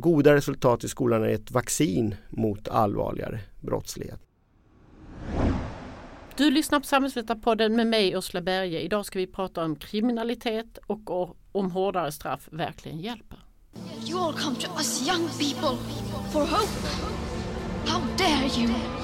goda resultat i skolan är ett vaccin mot allvarligare brottslighet. Du lyssnar på Samhällsvetarpodden med mig Ursula Berge. Idag ska vi prata om kriminalitet och om hårdare straff verkligen hjälper. You all come to us young people for hope. How dare you?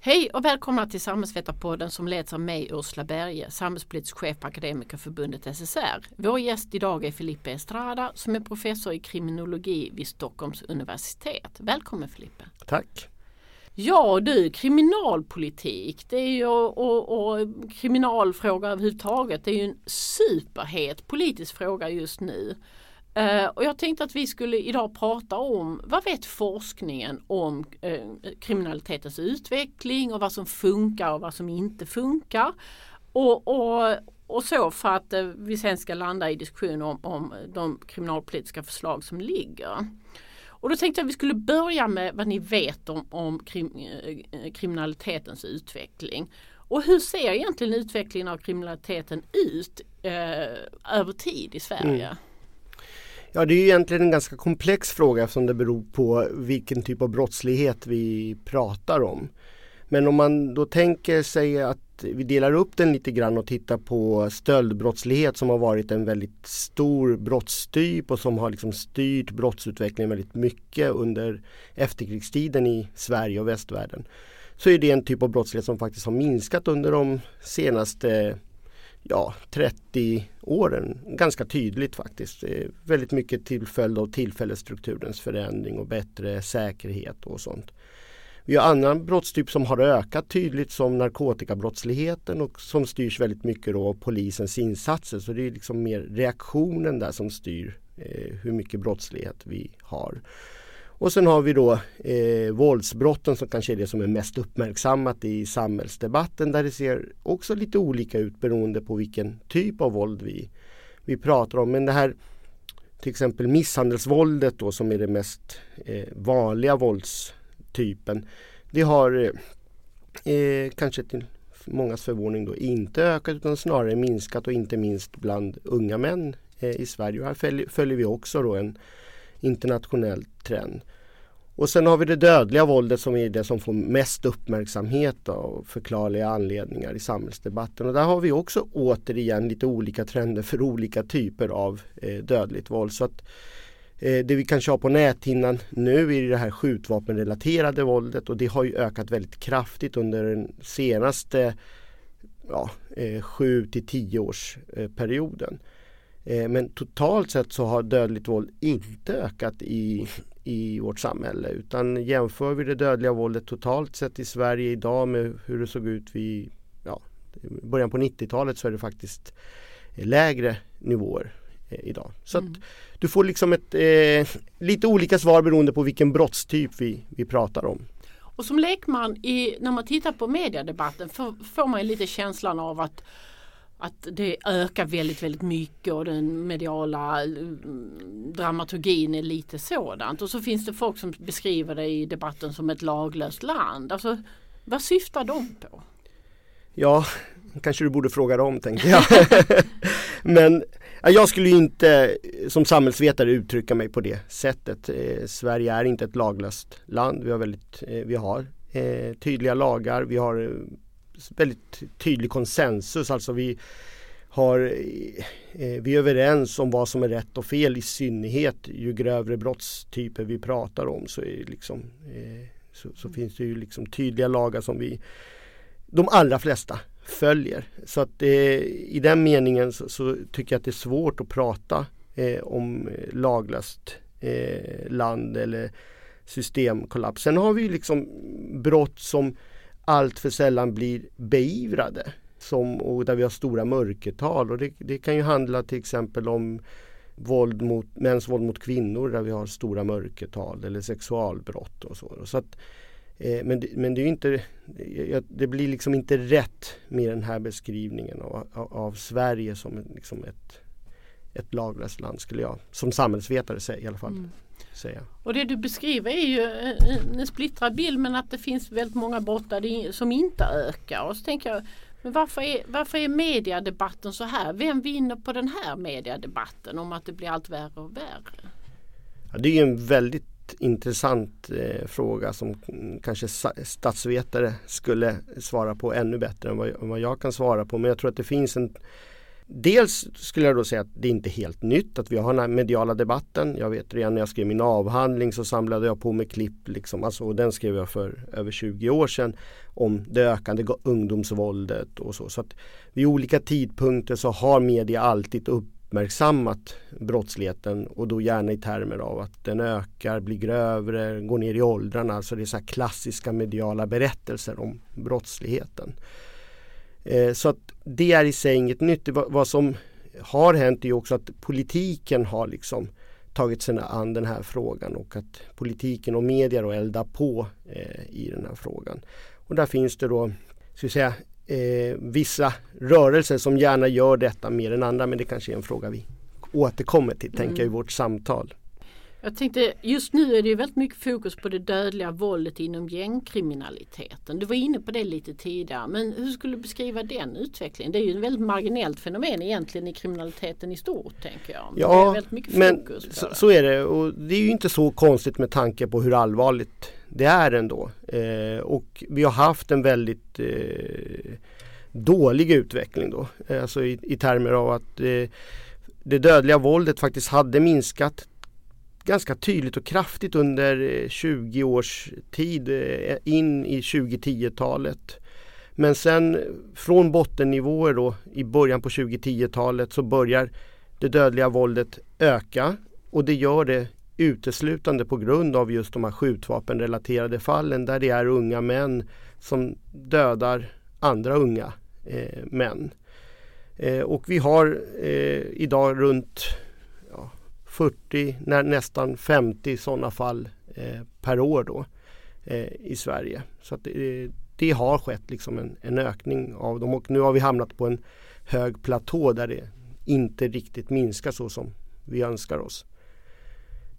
Hej och välkomna till Samhällsvetarpodden som leds av mig Ursula Berge, samhällspolitisk chef på Akademikerförbundet SSR. Vår gäst idag är Felipe Estrada som är professor i kriminologi vid Stockholms universitet. Välkommen Felipe! Tack! Ja du, kriminalpolitik det är ju, och, och kriminalfråga överhuvudtaget det är ju en superhet politisk fråga just nu. Eh, och jag tänkte att vi skulle idag prata om vad vet forskningen om eh, kriminalitetens utveckling och vad som funkar och vad som inte funkar. Och, och, och så för att eh, vi sen ska landa i diskussion om, om de kriminalpolitiska förslag som ligger. Och då tänkte jag att vi skulle börja med vad ni vet om, om krim, kriminalitetens utveckling. Och hur ser egentligen utvecklingen av kriminaliteten ut över tid i Sverige? Mm. Ja, det är egentligen en ganska komplex fråga eftersom det beror på vilken typ av brottslighet vi pratar om. Men om man då tänker sig att vi delar upp den lite grann och tittar på stöldbrottslighet som har varit en väldigt stor brottstyp och som har liksom styrt brottsutvecklingen väldigt mycket under efterkrigstiden i Sverige och västvärlden. Så är det en typ av brottslighet som faktiskt har minskat under de senaste ja, 30 åren. Ganska tydligt faktiskt. Eh, väldigt mycket till följd av tillfällesstrukturens förändring och bättre säkerhet och sånt. Vi har annan brottstyp som har ökat tydligt som narkotikabrottsligheten och som styrs väldigt mycket då av polisens insatser. Så det är liksom mer reaktionen där som styr eh, hur mycket brottslighet vi har. Och sen har vi då eh, våldsbrotten som kanske är det som är mest uppmärksammat i samhällsdebatten där det ser också lite olika ut beroende på vilken typ av våld vi, vi pratar om. Men det här till exempel misshandelsvåldet då som är det mest eh, vanliga våldstypen. Det har eh, eh kanske till mångas förvåning då inte ökat utan snarare minskat och inte minst bland unga män eh, i Sverige. Och här följer, följer vi också då en internationell trend. Och sen har vi det dödliga våldet som är det som får mest uppmärksamhet av förklarliga anledningar i samhällsdebatten. Och där har vi också återigen lite olika trender för olika typer av eh, dödligt våld. Så att, eh, det vi kanske har på näthinnan nu är det här skjutvapenrelaterade våldet och det har ju ökat väldigt kraftigt under den senaste ja, eh, 7 till 10 års eh, perioden. Eh, men totalt sett så har dödligt våld inte ökat i, i vårt samhälle utan jämför vi det dödliga våldet totalt sett i Sverige idag med hur det såg ut vid ja, början på 90-talet så är det faktiskt lägre nivåer eh, idag. Så mm. du får liksom ett, eh, lite olika svar beroende på vilken brottstyp vi, vi pratar om. Och som lekman i, när man tittar på mediedebatten får man lite känslan av att att det ökar väldigt, väldigt mycket och den mediala eh, dramaturgin är lite sådant. Och så finns det folk som beskriver det i debatten som ett laglöst land. Alltså, vad syftar de på? Ja, kanske du borde fråga dem tänkte jag. Men jag skulle inte eh, som samhällsvetare uttrycka mig på det sättet. Eh, Sverige är inte ett laglöst land. Vi har, väldigt, eh, vi har eh, tydliga lagar. Vi har eh, väldigt tydlig konsensus. Alltså vi, har, eh, vi är överens om vad som är rätt och fel i synnerhet ju grövre brottstyper vi pratar om så, liksom, eh, så, så, finns det ju liksom tydliga lagar som vi de allra flesta följer. Så att eh, i den meningen så, så, tycker jag att det är svårt att prata eh, om laglöst eh, land eller systemkollaps. Sen har vi liksom brott som allt för sällan blir beivrade. Som, och där vi har stora mörkertal. Och det, det, kan ju handla till exempel om våld mot, mäns våld mot kvinnor där vi har stora mörkertal eller sexualbrott och så. så att, Eh, men, det, men det, är inte, det blir liksom inte rätt med den här beskrivningen av, av, av Sverige som liksom ett, ett laglöst land skulle jag som samhällsvetare säga i alla fall. Mm. Säga. Och det du beskriver är ju en splittrad bild men att det finns väldigt många brott som inte ökar. Och så tänker jag, men varför är, varför är mediadebatten så här? Vem vinner på den här mediadebatten om att det blir allt värre och värre? Ja, det är en väldigt intressant eh, fråga som kanske statsvetare skulle svara på ännu bättre än vad, vad, jag kan svara på. Men jag tror att det finns en Dels skulle jag då säga att det inte är helt nytt att vi har den här mediala debatten. Jag vet redan när jag skrev min avhandling så samlade jag på mig klipp, liksom, alltså, och den skrev jag för över 20 år sedan, om det ökande ungdomsvåldet och så. Så att vid olika tidpunkter så har media alltid uppmärksammat brottsligheten och då gärna i termer av att den ökar, blir grövre, går ner i åldrarna. Alltså det är så klassiska mediala berättelser om brottsligheten. Eh, så att det är i sig inget nytt. Vad som har hänt är också att politiken har liksom tagit sig an den här frågan och att politiken och media då eldar på eh, i den här frågan. Och där finns det då, ska säga, eh, vissa rörelser som gärna gör detta mer än andra men det kanske är en fråga vi återkommer till, mm. tänker jag, i vårt samtal. Jag tänkte just nu är det väldigt mycket fokus på det dödliga våldet inom gängkriminaliteten. Du var inne på det lite tidigare men hur skulle du beskriva den utvecklingen? Det är ju ett väldigt marginellt fenomen egentligen i kriminaliteten i stort tänker jag. Men ja, men så, så, är det och det är ju inte så konstigt med tanke på hur allvarligt det är ändå. Eh, och vi har haft en väldigt eh, dålig utveckling då. Eh, alltså i, i termer av att eh, det dödliga våldet faktiskt hade minskat ganska tydligt och kraftigt under eh, 20 års tid eh, in i 2010-talet. Men sen från bottennivåer då i början på 2010-talet så börjar det dödliga våldet öka och det gör det uteslutande på grund av just de här skjutvapenrelaterade fallen där det är unga män som dödar andra unga eh, män. Eh, och vi har eh, idag runt 40, när, nästan 50 sådana fall eh, per år då, eh, i Sverige. Så att, eh, det har skett liksom en, en ökning av dem och nu har vi hamnat på en hög platå där det inte riktigt minskar så som vi önskar oss.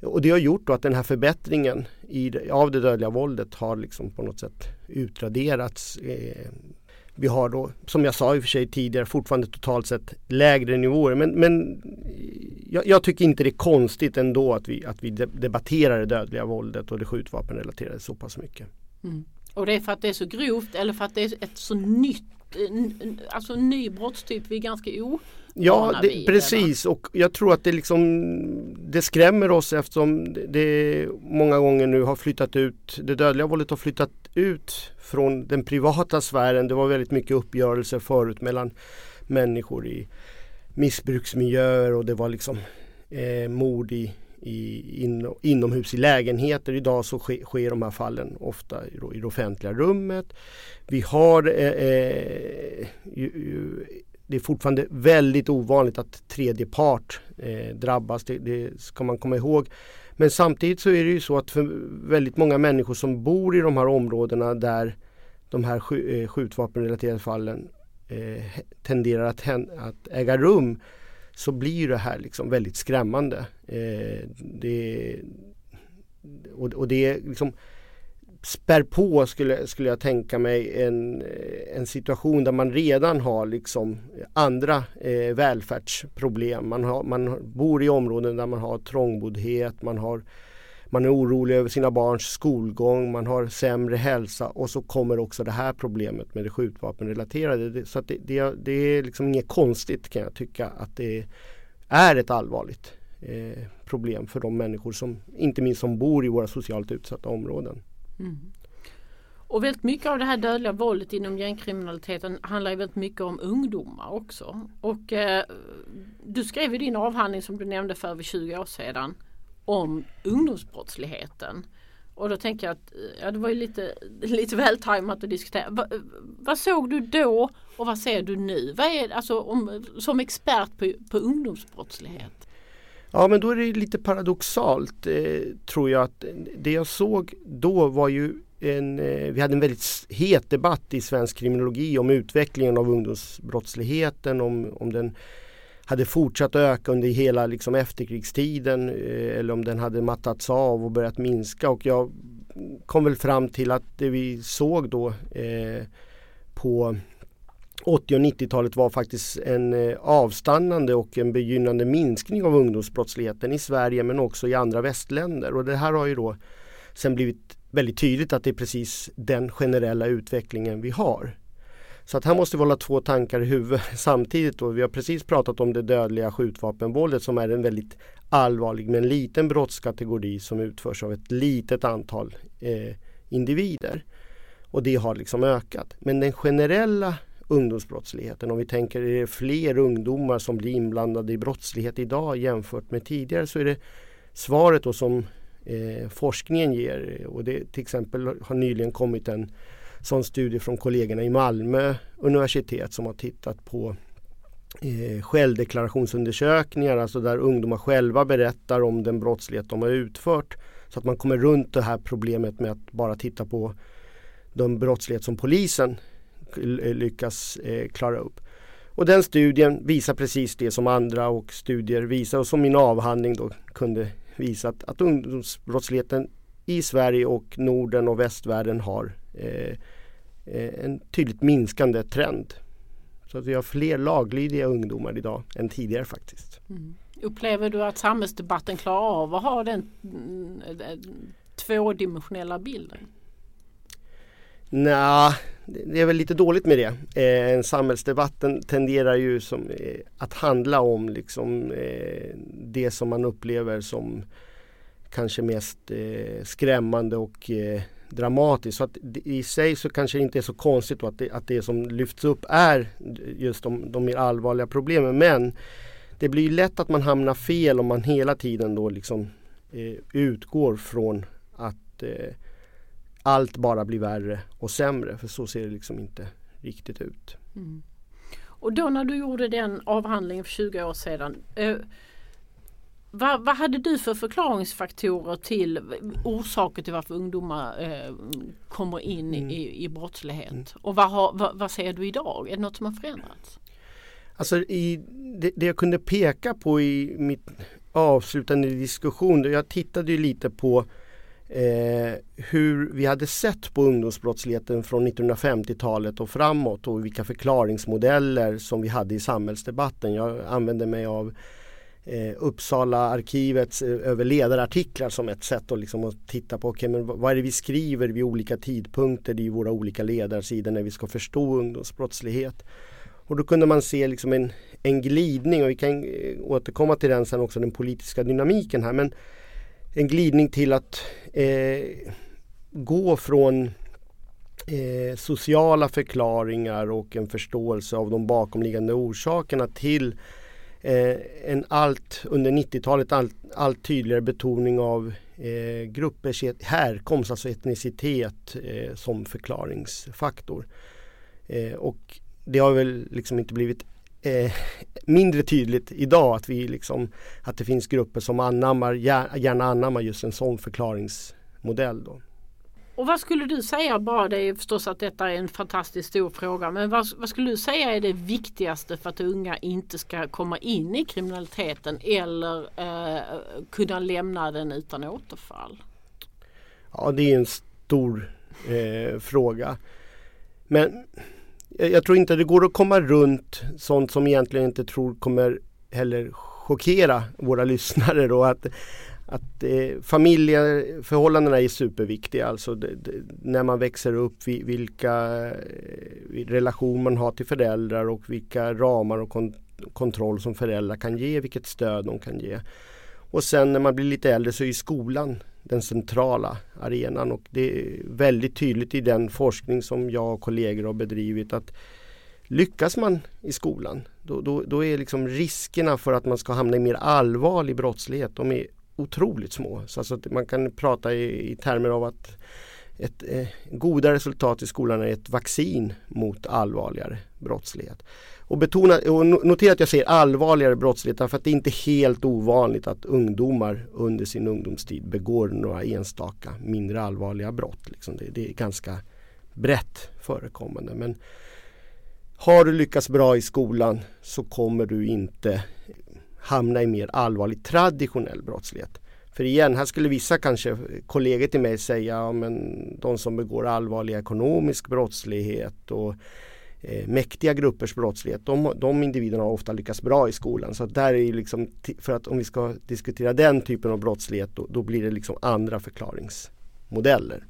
Och det har gjort att den här förbättringen i, av det dödliga våldet har liksom på något sätt utraderats. Eh, vi har då, som jag sa i och för sig tidigare, fortfarande totalt sett lägre nivåer. Men, men jag, jag, tycker inte det är konstigt ändå att vi, att vi debatterar det dödliga våldet och det skjutvapenrelaterade så pass mycket. Mm. Och det är för att det är så grovt eller för att det är ett så nytt, alltså ny brottstyp vi är ganska o Ja, det, precis och jag tror att det liksom Det skrämmer oss eftersom det många gånger nu har flyttat ut Det dödliga våldet har flyttat ut från den privata sfären. Det var väldigt mycket uppgörelser förut mellan människor i missbruksmiljöer och det var liksom eh, mord i, i, in, inomhus i lägenheter. Idag så sker, sker de här fallen ofta i, i det offentliga rummet. Vi har eh, eh, ju, ju, det är fortfarande väldigt ovanligt att tredje part eh, drabbas. Det, det, ska man komma ihåg. Men samtidigt så är det ju så att för väldigt många människor som bor i de här områdena där de här eh, skjutvapenrelaterade fallen eh, tenderar att, att, äga rum så blir det här liksom väldigt skrämmande. Eh, det, och, och det är liksom spär på skulle, skulle jag tänka mig en, eh, en situation där man redan har liksom andra eh, välfärdsproblem. Man, har, man bor i områden där man har trångboddhet, man, har, man är orolig över sina barns skolgång, man har sämre hälsa och så kommer också det här problemet med det skjutvapenrelaterade. Så det, det, det, är liksom inget konstigt kan jag tycka att det är ett allvarligt eh, problem för de människor som inte minst som bor i våra socialt utsatta områden. Mm. Och väldigt mycket av det här dödliga våldet inom gängkriminaliteten handlar ju väldigt mycket om ungdomar också. Och eh, du skrev i din avhandling som du nämnde för över 20 år sedan om ungdomsbrottsligheten. Och då tänker jag att eh, ja, det var ju lite, lite väl tajmat att diskutera. Va, eh, vad såg du då och vad ser du nu? Vad är, alltså, om, som expert på, på ungdomsbrottslighet? Ja men då är det lite paradoxalt eh, tror jag att det jag såg då var ju en, eh, vi hade en väldigt het debatt i svensk kriminologi om utvecklingen av ungdomsbrottsligheten, om, om den hade fortsatt öka under hela liksom, efterkrigstiden eh, eller om den hade mattats av och börjat minska. Och jag kom väl fram till att det vi såg då eh, på 80 och 90-talet var faktiskt en eh, avstannande och en begynnande minskning av ungdomsbrottsligheten i Sverige men också i andra västländer. Och det här har ju då sen blivit väldigt tydligt att det är precis den generella utvecklingen vi har. Så att här måste vi hålla två tankar i huvudet samtidigt. Då. Vi har precis pratat om det dödliga skjutvapenvåldet som är en väldigt allvarlig men liten brottskategori som utförs av ett litet antal eh, individer. Och det har liksom ökat. Men den generella ungdomsbrottsligheten, om vi tänker är det fler ungdomar som blir inblandade i brottslighet idag jämfört med tidigare så är det svaret då som eh, forskningen ger. Och det till exempel har nyligen kommit en sån studie från kollegorna i Malmö universitet som har tittat på eh, självdeklarationsundersökningar, alltså där ungdomar själva berättar om den brottslighet de har utfört. Så att man kommer runt det här problemet med att bara titta på den brottslighet som polisen Eh, lyckas eh, klara upp. Och den studien visar precis det som andra och studier visar och som min avhandling då kunde visa att, att ungdomsbrottsligheten i Sverige och Norden och västvärlden har eh, eh en tydligt minskande trend. Så att vi har fler laglydiga ungdomar idag än tidigare faktiskt. Mm. Upplever du att samhällsdebatten klarar av att ha den mm, eh, tvådimensionella bilden? Nej, det är väl lite dåligt med det. Eh, samhällsdebatten tenderar ju som, eh, att handla om liksom, eh, det som man upplever som kanske mest eh, skrämmande och eh, dramatiskt. Så att I sig så kanske det inte är så konstigt att det, att det som lyfts upp är just de, de mer allvarliga problemen. Men det blir lätt att man hamnar fel om man hela tiden då liksom eh, utgår från att eh, allt bara blir värre och sämre. För så ser det liksom inte riktigt ut. Mm. Och då när du gjorde den avhandlingen för 20 år sedan. Eh, vad, vad, hade du för förklaringsfaktorer till orsaker till varför ungdomar eh, kommer in mm. i, i brottslighet? Mm. Och vad, har, vad, vad ser du idag? Är det något som har förändrats? Alltså i, det, det jag kunde peka på i mitt avslutande diskussion, jag tittade ju lite på eh, hur vi hade sett på ungdomsbrottsligheten från 1950-talet och framåt och vilka förklaringsmodeller som vi hade i samhällsdebatten. Jag använde mig av eh, Uppsala arkivets eh, över ledarartiklar som ett sätt att, liksom, att titta på okay, men vad är det vi skriver vid olika tidpunkter i våra olika ledarsidor när vi ska förstå ungdomsbrottslighet. Och då kunde man se liksom en, en glidning och vi kan eh, återkomma till den sen också, den politiska dynamiken här. Men en glidning till att eh, gå från eh, sociala förklaringar och en förståelse av de bakomliggande orsakerna till eh, en allt under 90-talet allt, allt, tydligare betoning av eh, gruppers härkomst, alltså etnicitet eh, som förklaringsfaktor. Eh, och det har väl liksom inte blivit eh, mindre tydligt idag att, vi liksom, att det finns grupper som anammar, gärna anammar just en sån förklaringsmodell. Då. Och vad skulle du säga, bara det är förstås att detta är en fantastiskt stor fråga, men vad, vad, skulle du säga är det viktigaste för att unga inte ska komma in i kriminaliteten eller eh, kunna lämna den utan återfall? Ja, det är en stor eh, fråga. Men Eh, jag tror inte det går att komma runt sånt som egentligen inte tror kommer heller chockera våra lyssnare då att, att eh, familjeförhållandena är superviktiga. Alltså det, det, när man växer upp, vilka eh, relation man har till föräldrar och vilka ramar och kon kontroll som föräldrar kan ge, vilket stöd de kan ge. Och sen när man blir lite äldre så är skolan den centrala arenan och det är väldigt tydligt i den forskning som jag och kollegor har bedrivit att lyckas man i skolan då, då, då är liksom riskerna för att man ska hamna i mer allvarlig brottslighet de är otroligt små. Så alltså man kan prata i, i termer av att ett eh, goda resultat i skolan är ett vaccin mot allvarligare brottslighet. Och, betona, och notera att jag säger allvarligare brottslighet därför att det är inte helt ovanligt att ungdomar under sin ungdomstid begår några enstaka mindre allvarliga brott. Liksom det, det är ganska brett förekommande. Men har du lyckats bra i skolan så kommer du inte hamna i mer allvarlig traditionell brottslighet. För igen, här skulle vissa kanske kollegor till mig säga ja, men de som begår allvarlig ekonomisk brottslighet och eh, mäktiga gruppers brottslighet. De, de individerna har ofta lyckats bra i skolan. Så där är liksom, för att om vi ska diskutera den typen av brottslighet då, då blir det liksom andra förklaringsmodeller.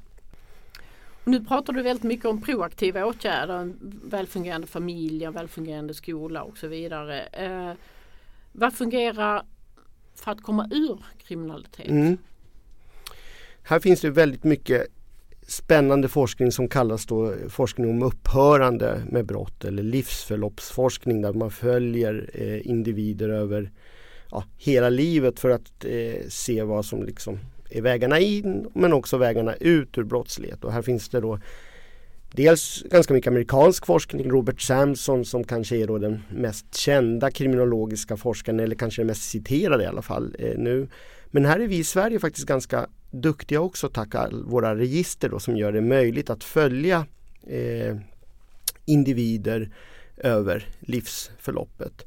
Nu pratar du väldigt mycket om proaktiva åtgärder, en välfungerande familj, en välfungerande skola och så vidare. Eh, vad fungerar för att komma ur kriminalitet? Mm. Här finns det väldigt mycket spännande forskning som kallas då forskning om upphörande med brott eller livsförloppsforskning där man följer eh, individer över ja, hela livet för att eh, se vad som liksom är vägarna in men också vägarna ut ur brottslighet. Och här finns det då dels ganska mycket amerikansk forskning. Robert Samson som kanske är då den mest kända kriminologiska forskaren eller kanske den mest citerade i alla fall eh, nu. Men här är vi i Sverige faktiskt ganska duktiga också tack våra register då, som gör det möjligt att följa eh, individer över livsförloppet.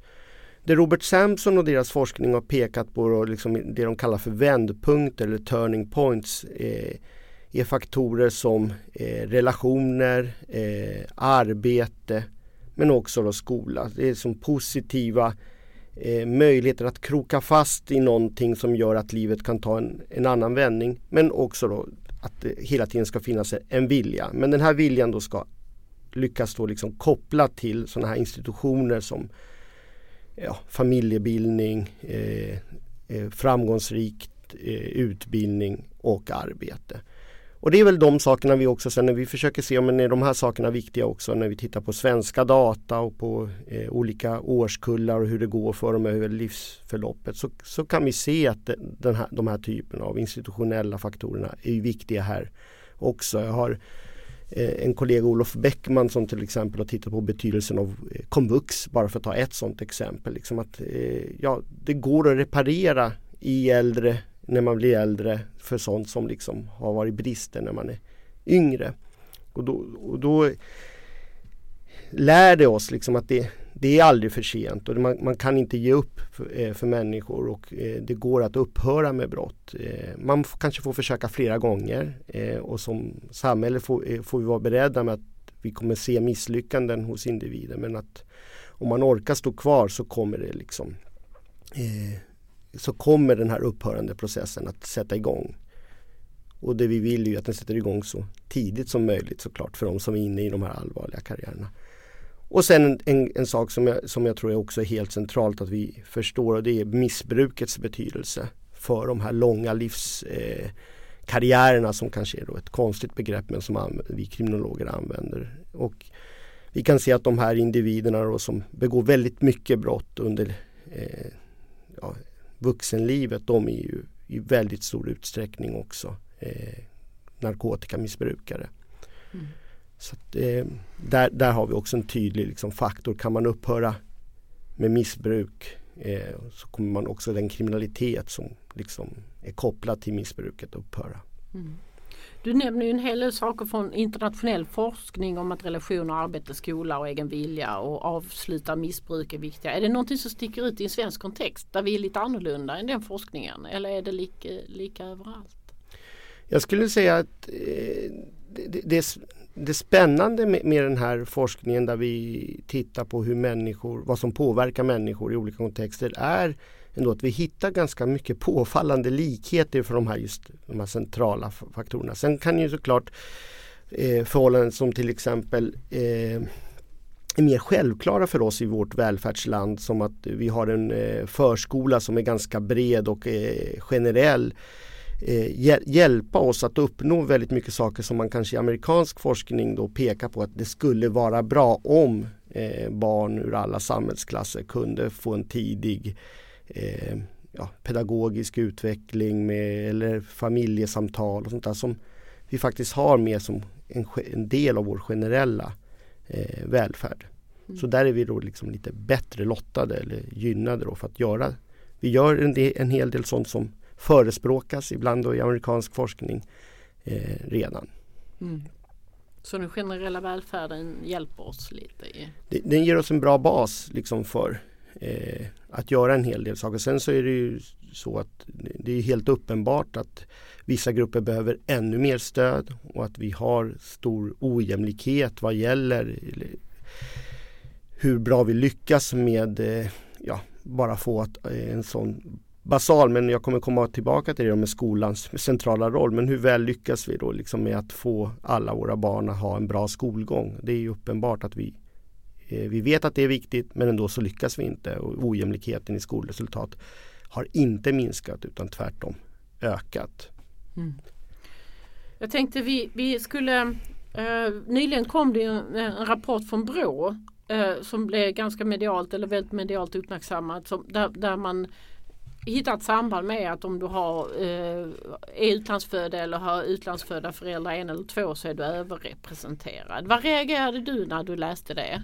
Det Robert Sampson och deras forskning har pekat på liksom det de kallar för vändpunkter eller turning points eh, är faktorer som eh, relationer, eh, arbete men också då skola. Det är som positiva eh, möjligheter att kroka fast i någonting som gör att livet kan ta en, en annan vändning. Men också då att det hela tiden ska finnas en vilja. Men den här viljan då ska lyckas då liksom koppla till sådana här institutioner som ja, familjebildning, eh, eh, framgångsrikt eh, utbildning och arbete. Och det är väl de sakerna vi också sen när vi försöker se om är de här sakerna viktiga också när vi tittar på svenska data och på eh, olika årskullar och hur det går för dem över livsförloppet så, så kan vi se att den här, de här typerna av institutionella faktorerna är viktiga här också. Jag har eh, en kollega Olof Bäckman som till exempel har tittat på betydelsen av eh, komvux bara för att ta ett sådant exempel. Liksom att, eh, ja, det går att reparera i äldre när man blir äldre för sånt som liksom har varit brister när man är yngre. Och då, och då lär det oss liksom att det, det är aldrig för sent och man, man kan inte ge upp för, eh, för människor och eh, det går att upphöra med brott. Eh, man kanske får försöka flera gånger och som samhälle får, får vi vara beredda med att vi kommer se misslyckanden hos individer men att om man orkar stå kvar så kommer det liksom eh, så kommer den här upphörande processen att sätta igång. Och det vi vill är ju att den sätter igång så tidigt som möjligt såklart för de som är inne i de här allvarliga karriärerna. Och sen en, en, en sak som jag, som jag tror är också helt centralt att vi förstår och det är missbrukets betydelse för de här långa livskarriärerna eh, som kanske är då ett konstigt begrepp men som vi kriminologer använder. Och vi kan se att de här individerna då, som begår väldigt mycket brott under eh, vuxenlivet de är ju i väldigt stor utsträckning också eh, narkotikamissbrukare. Mm. Så att, eh, där, där har vi också en tydlig liksom, faktor. Kan man upphöra med missbruk eh, så kommer man också den kriminalitet som liksom är kopplad till missbruket upphöra. Mm. Du nämner ju en hel del saker från internationell forskning om att relationer, arbete, skola och egen vilja och avsluta missbruk är viktiga. Är det någonting som sticker ut i en svensk kontext där vi är lite annorlunda än den forskningen eller är det lika, lika överallt? Jag skulle säga att eh, det, det, det spännande med, med, den här forskningen där vi tittar på hur människor, vad som påverkar människor i olika kontexter är ändå att vi hittar ganska mycket påfallande likheter för de här, just, de här centrala faktorerna. Sen kan ju såklart eh, förhållanden som till exempel eh, är mer självklara för oss i vårt välfärdsland som att vi har en eh, förskola som är ganska bred och eh, generell eh, hjälpa oss att uppnå väldigt mycket saker som man kanske i amerikansk forskning då pekar på att det skulle vara bra om eh, barn ur alla samhällsklasser kunde få en tidig eh, ja, pedagogisk utveckling med, eller familjesamtal och sånt där som vi faktiskt har med som en, en del av vår generella eh, välfärd. Mm. Så där är vi då liksom lite bättre lottade eller gynnade då för att göra. Vi gör en, del, en hel del sånt som förespråkas ibland då i amerikansk forskning eh, redan. Mm. Så den generella välfärden hjälper oss lite? I... Den ger oss en bra bas liksom för eh, att göra en hel del saker. Sen så är det ju så att det är helt uppenbart att vissa grupper behöver ännu mer stöd och att vi har stor ojämlikhet vad gäller hur bra vi lyckas med eh, ja, bara få eh, en sån basal, men jag kommer komma tillbaka till det med skolans centrala roll. Men hur väl lyckas vi då liksom med att få alla våra barn att ha en bra skolgång? Det är ju uppenbart att vi Eh, vi vet att det är viktigt men ändå så lyckas vi inte och ojämlikheten i skolresultat har inte minskat utan tvärtom ökat. Mm. Jag tänkte vi, vi skulle eh, Nyligen kom det en, en rapport från Brå eh, som blev ganska medialt eller väldigt medialt uppmärksammat som, där, där man hittat samband med att om du har, eh, är utlandsfödd eller har utlandsfödda föräldrar en eller två så är du överrepresenterad. Vad reagerade du när du läste det?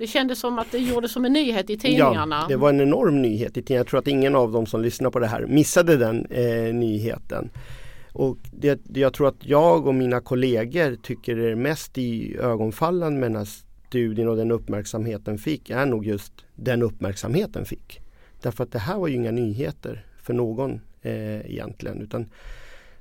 Det kändes som att det gjordes som en nyhet i tidningarna. Ja, det var en enorm nyhet i tidningarna. Jag tror att ingen av dem som lyssnar på det här missade den eh, nyheten. Och det, jag tror att jag och mina kollegor tycker det är mest i ögonfallande med den här studien och den uppmärksamheten fick är nog just den uppmärksamheten fick. Därför att det här var ju inga nyheter för någon eh, egentligen. Utan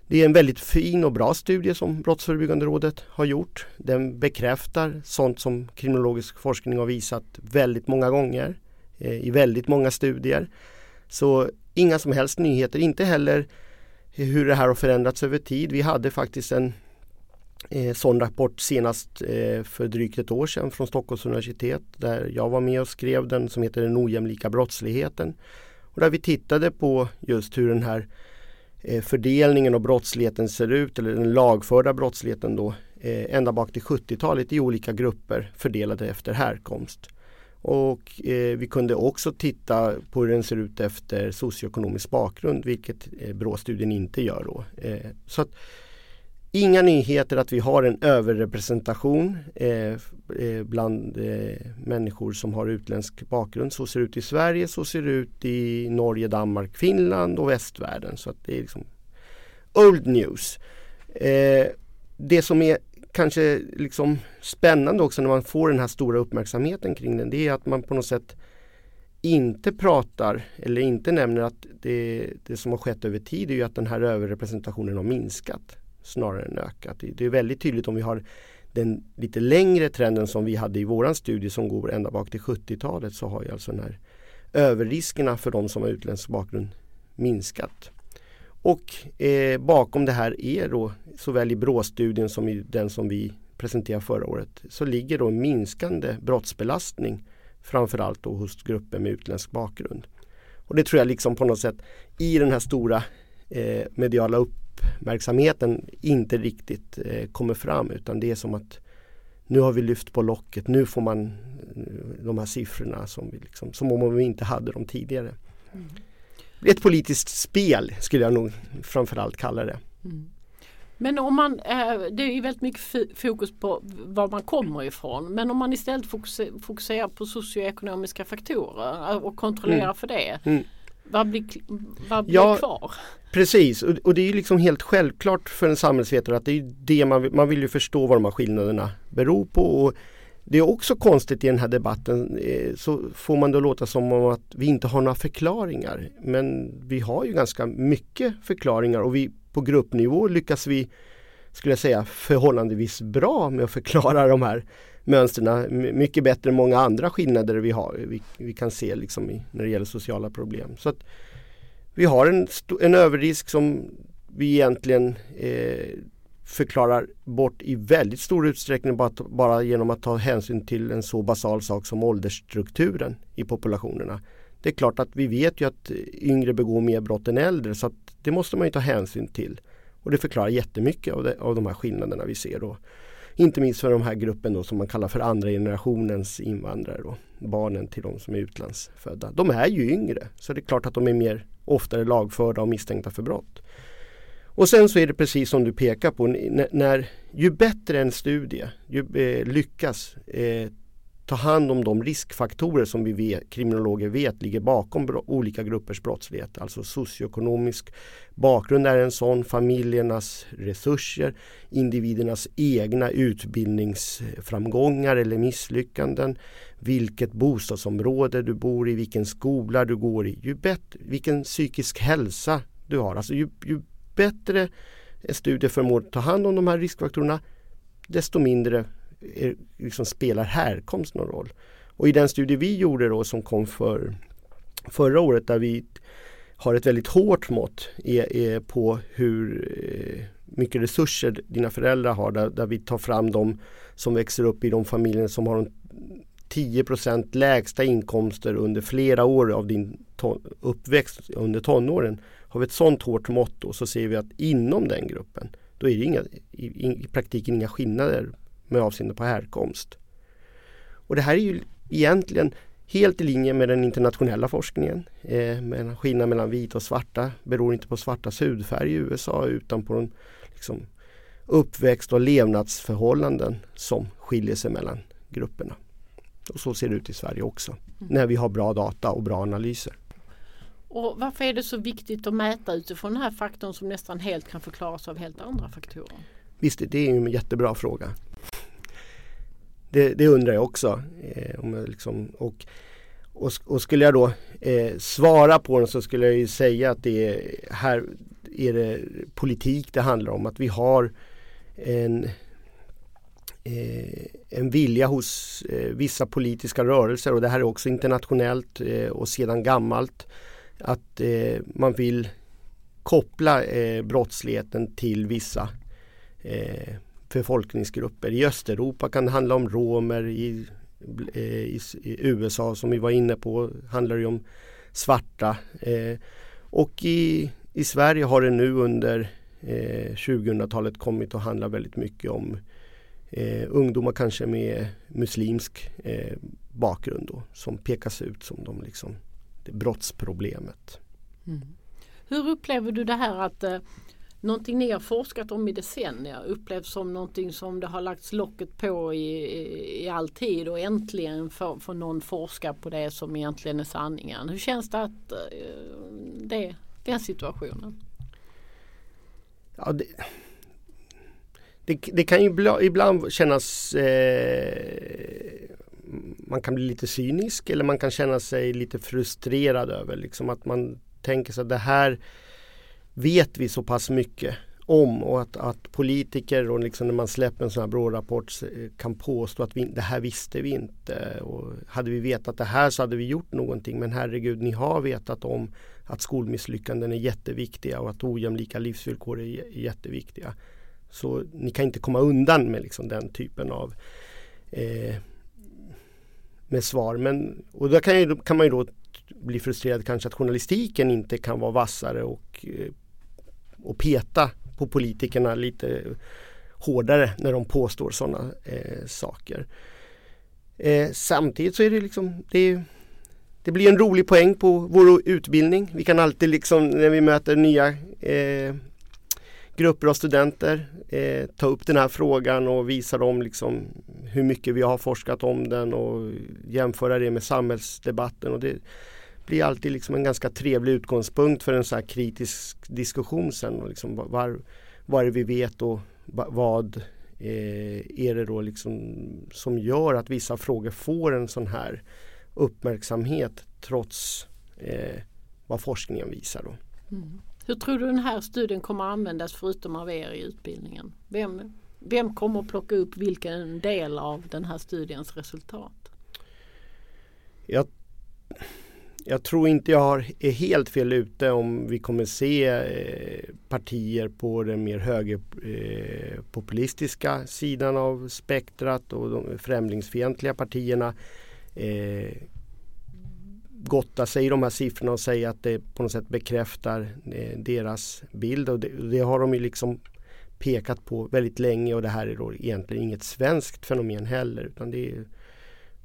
det är en väldigt fin och bra studie som Brottsförebyggande rådet har gjort. Den bekräftar sånt som kriminologisk forskning har visat väldigt många gånger eh, i väldigt många studier. Så inga som helst nyheter, inte heller hur det här har förändrats över tid. Vi hade faktiskt en eh, sån rapport senast eh, för drygt ett år sedan från Stockholms universitet där jag var med och skrev den som heter Den ojämlika brottsligheten. Och där vi tittade på just hur den här eh, Eh, fördelningen av brottsligheten ser ut eller den lagförda brottsligheten då eh, ända bak till 70-talet i olika grupper fördelade efter härkomst. Och eh, vi kunde också titta på hur den ser ut efter socioekonomisk bakgrund vilket eh, BRÅ-studien inte gör. Då. Eh, så att, Inga nyheter att vi har en överrepresentation eh, eh, bland eh, människor som har utländsk bakgrund. Så ser det ut i Sverige, så ser det ut i Norge, Danmark, Finland och västvärlden. Så att det är liksom old news. Eh, det som är kanske liksom spännande också när man får den här stora uppmärksamheten kring den det är att man på något sätt inte pratar eller inte nämner att det, det som har skett över tid är ju att den här överrepresentationen har minskat snarare än ökat. Det är väldigt tydligt om vi har den lite längre trenden som vi hade i våran studie som går ända bak till 70-talet så har ju alltså den här överriskerna för de som har utländsk bakgrund minskat. Och eh, bakom det här är då såväl i BRÅ-studien som i den som vi presenterade förra året så ligger då en minskande brottsbelastning framförallt då hos grupper med utländsk bakgrund. Och det tror jag liksom på något sätt i den här stora eh, mediala upp uppmärksamheten inte riktigt eh, kommer fram utan det är som att nu har vi lyft på locket, nu får man eh, de här siffrorna som, vi liksom, som om vi inte hade dem tidigare. Mm. Ett politiskt spel skulle jag nog framförallt kalla det. Mm. Men om man, eh, det är ju väldigt mycket fokus på var man kommer ifrån. Men om man istället fokuserar på socioekonomiska faktorer och kontrollerar mm. för det. Vad blir, vad blir ja, kvar? Precis och, och, det är ju liksom helt självklart för en samhällsvetare att det är det man vill, man vill ju förstå vad de här skillnaderna beror på. Och det är också konstigt i den här debatten eh, så får man då låta som om att vi inte har några förklaringar. Men vi har ju ganska mycket förklaringar och vi på gruppnivå lyckas vi skulle jag säga förhållandevis bra med att förklara de här mönstren mycket bättre än många andra skillnader vi, har, vi, vi kan se liksom i, när det gäller sociala problem. Så att Vi har en, en överrisk som vi egentligen eh, förklarar bort i väldigt stor utsträckning bara, bara genom att ta hänsyn till en så basal sak som åldersstrukturen i populationerna. Det är klart att vi vet ju att yngre begår mer brott än äldre så att det måste man ju ta hänsyn till. Och det förklarar jättemycket av, det, av de här skillnaderna vi ser. Då. Inte minst för de här gruppen då som man kallar för andra generationens invandrare. Då. Barnen till de som är utlandsfödda. De är ju yngre så det är klart att de är mer oftare lagförda och misstänkta för brott. Och sen så är det precis som du pekar på, när, när ju bättre en studie ju, eh, lyckas eh, ta hand om de riskfaktorer som vi vet, kriminologer vet ligger bakom bro, olika gruppers brottslighet. Alltså socioekonomisk bakgrund är en sån, familjernas resurser, individernas egna utbildningsframgångar eller misslyckanden, vilket bostadsområde du bor i, vilken skola du går i, ju bättre, vilken psykisk hälsa du har. Alltså ju, ju bättre en studie förmår ta hand om de här riskfaktorerna desto mindre är, liksom spelar härkomst någon roll. Och i den studie vi gjorde då som kom för förra året där vi har ett väldigt hårt mått är, är på hur eh, mycket resurser dina föräldrar har där, där, vi tar fram de som växer upp i de familjer som har 10% lägsta inkomster under flera år av din uppväxt under tonåren. Har vi ett sånt hårt mått då så ser vi att inom den gruppen då är det inga, i, i praktiken inga skillnader med avseende på härkomst. Och det här är ju egentligen helt i linje med den internationella forskningen. Eh, men skillnaden mellan vita och svarta beror inte på svartas hudfärg i USA utan på den liksom, uppväxt och levnadsförhållanden som skiljer sig mellan grupperna. Och så ser det ut i Sverige också mm. när vi har bra data och bra analyser. Och varför är det så viktigt att mäta utifrån den här faktorn som nästan helt kan förklaras av helt andra faktorer? Visst, det är en jättebra fråga. Det, det undrar jag också. Eh, om jag liksom, och, och, och, skulle jag då eh, svara på den så skulle jag ju säga att det är, här är det politik det handlar om. Att vi har en, eh, en vilja hos eh, vissa politiska rörelser och det här är också internationellt eh, och sedan gammalt. Att eh, man vill koppla eh, brottsligheten till vissa eh, befolkningsgrupper. I Östeuropa kan det handla om romer. I, eh, i, i USA som vi var inne på handlar det om svarta. Eh, och i, i Sverige har det nu under eh, 2000-talet kommit att handla väldigt mycket om eh, ungdomar kanske med muslimsk eh, bakgrund då, som pekas ut som de liksom, det brottsproblemet. Mm. Hur upplever du det här att eh, någonting ni har forskat om i decennier upplevs som någonting som det har lagts locket på i, i all tid och äntligen får, får någon forska på det som egentligen är sanningen. Hur känns det att uh, det, den situationen? Ja, det, det, det kan ju ibland kännas eh, man kan bli lite cynisk eller man kan känna sig lite frustrerad över liksom att man tänker så att det här vet vi så pass mycket om och att, att politiker och liksom när man släpper en sån här BRÅ-rapport eh, kan påstå att vi, det här visste vi inte. Och hade vi vetat det här så hade vi gjort någonting men herregud ni har vetat om att skolmisslyckanden är jätteviktiga och att ojämlika livsvillkor är jätteviktiga. Så ni kan inte komma undan med liksom den typen av eh, med svar. Men, och då kan, ju, kan man ju då bli frustrerad kanske att journalistiken inte kan vara vassare och eh, och peta på politikerna lite hårdare när de påstår sådana eh, saker. Eh, samtidigt så är det liksom det, det, blir en rolig poäng på vår utbildning. Vi kan alltid liksom när vi möter nya eh, grupper av studenter eh, ta upp den här frågan och visa dem liksom hur mycket vi har forskat om den och jämföra det med samhällsdebatten. Och det, blir alltid liksom en ganska trevlig utgångspunkt för en så här kritisk diskussion sen. Och liksom var, vad är det vi vet och vad eh, är det då liksom som gör att vissa frågor får en sån här uppmärksamhet trots eh, vad forskningen visar. Då. Mm. Hur tror du den här studien kommer användas förutom av er i utbildningen? Vem, vem kommer att plocka upp vilken del av den här studiens resultat? Jag jag tror inte jag har, är helt fel ute om vi kommer se eh, partier på den mer högerpopulistiska eh, sidan av spektrat och de främlingsfientliga partierna eh, gotta sig i de här siffrorna och säga att det på något sätt bekräftar eh, deras bild. Och det, det, har de ju liksom pekat på väldigt länge och det här är då egentligen inget svenskt fenomen heller utan det är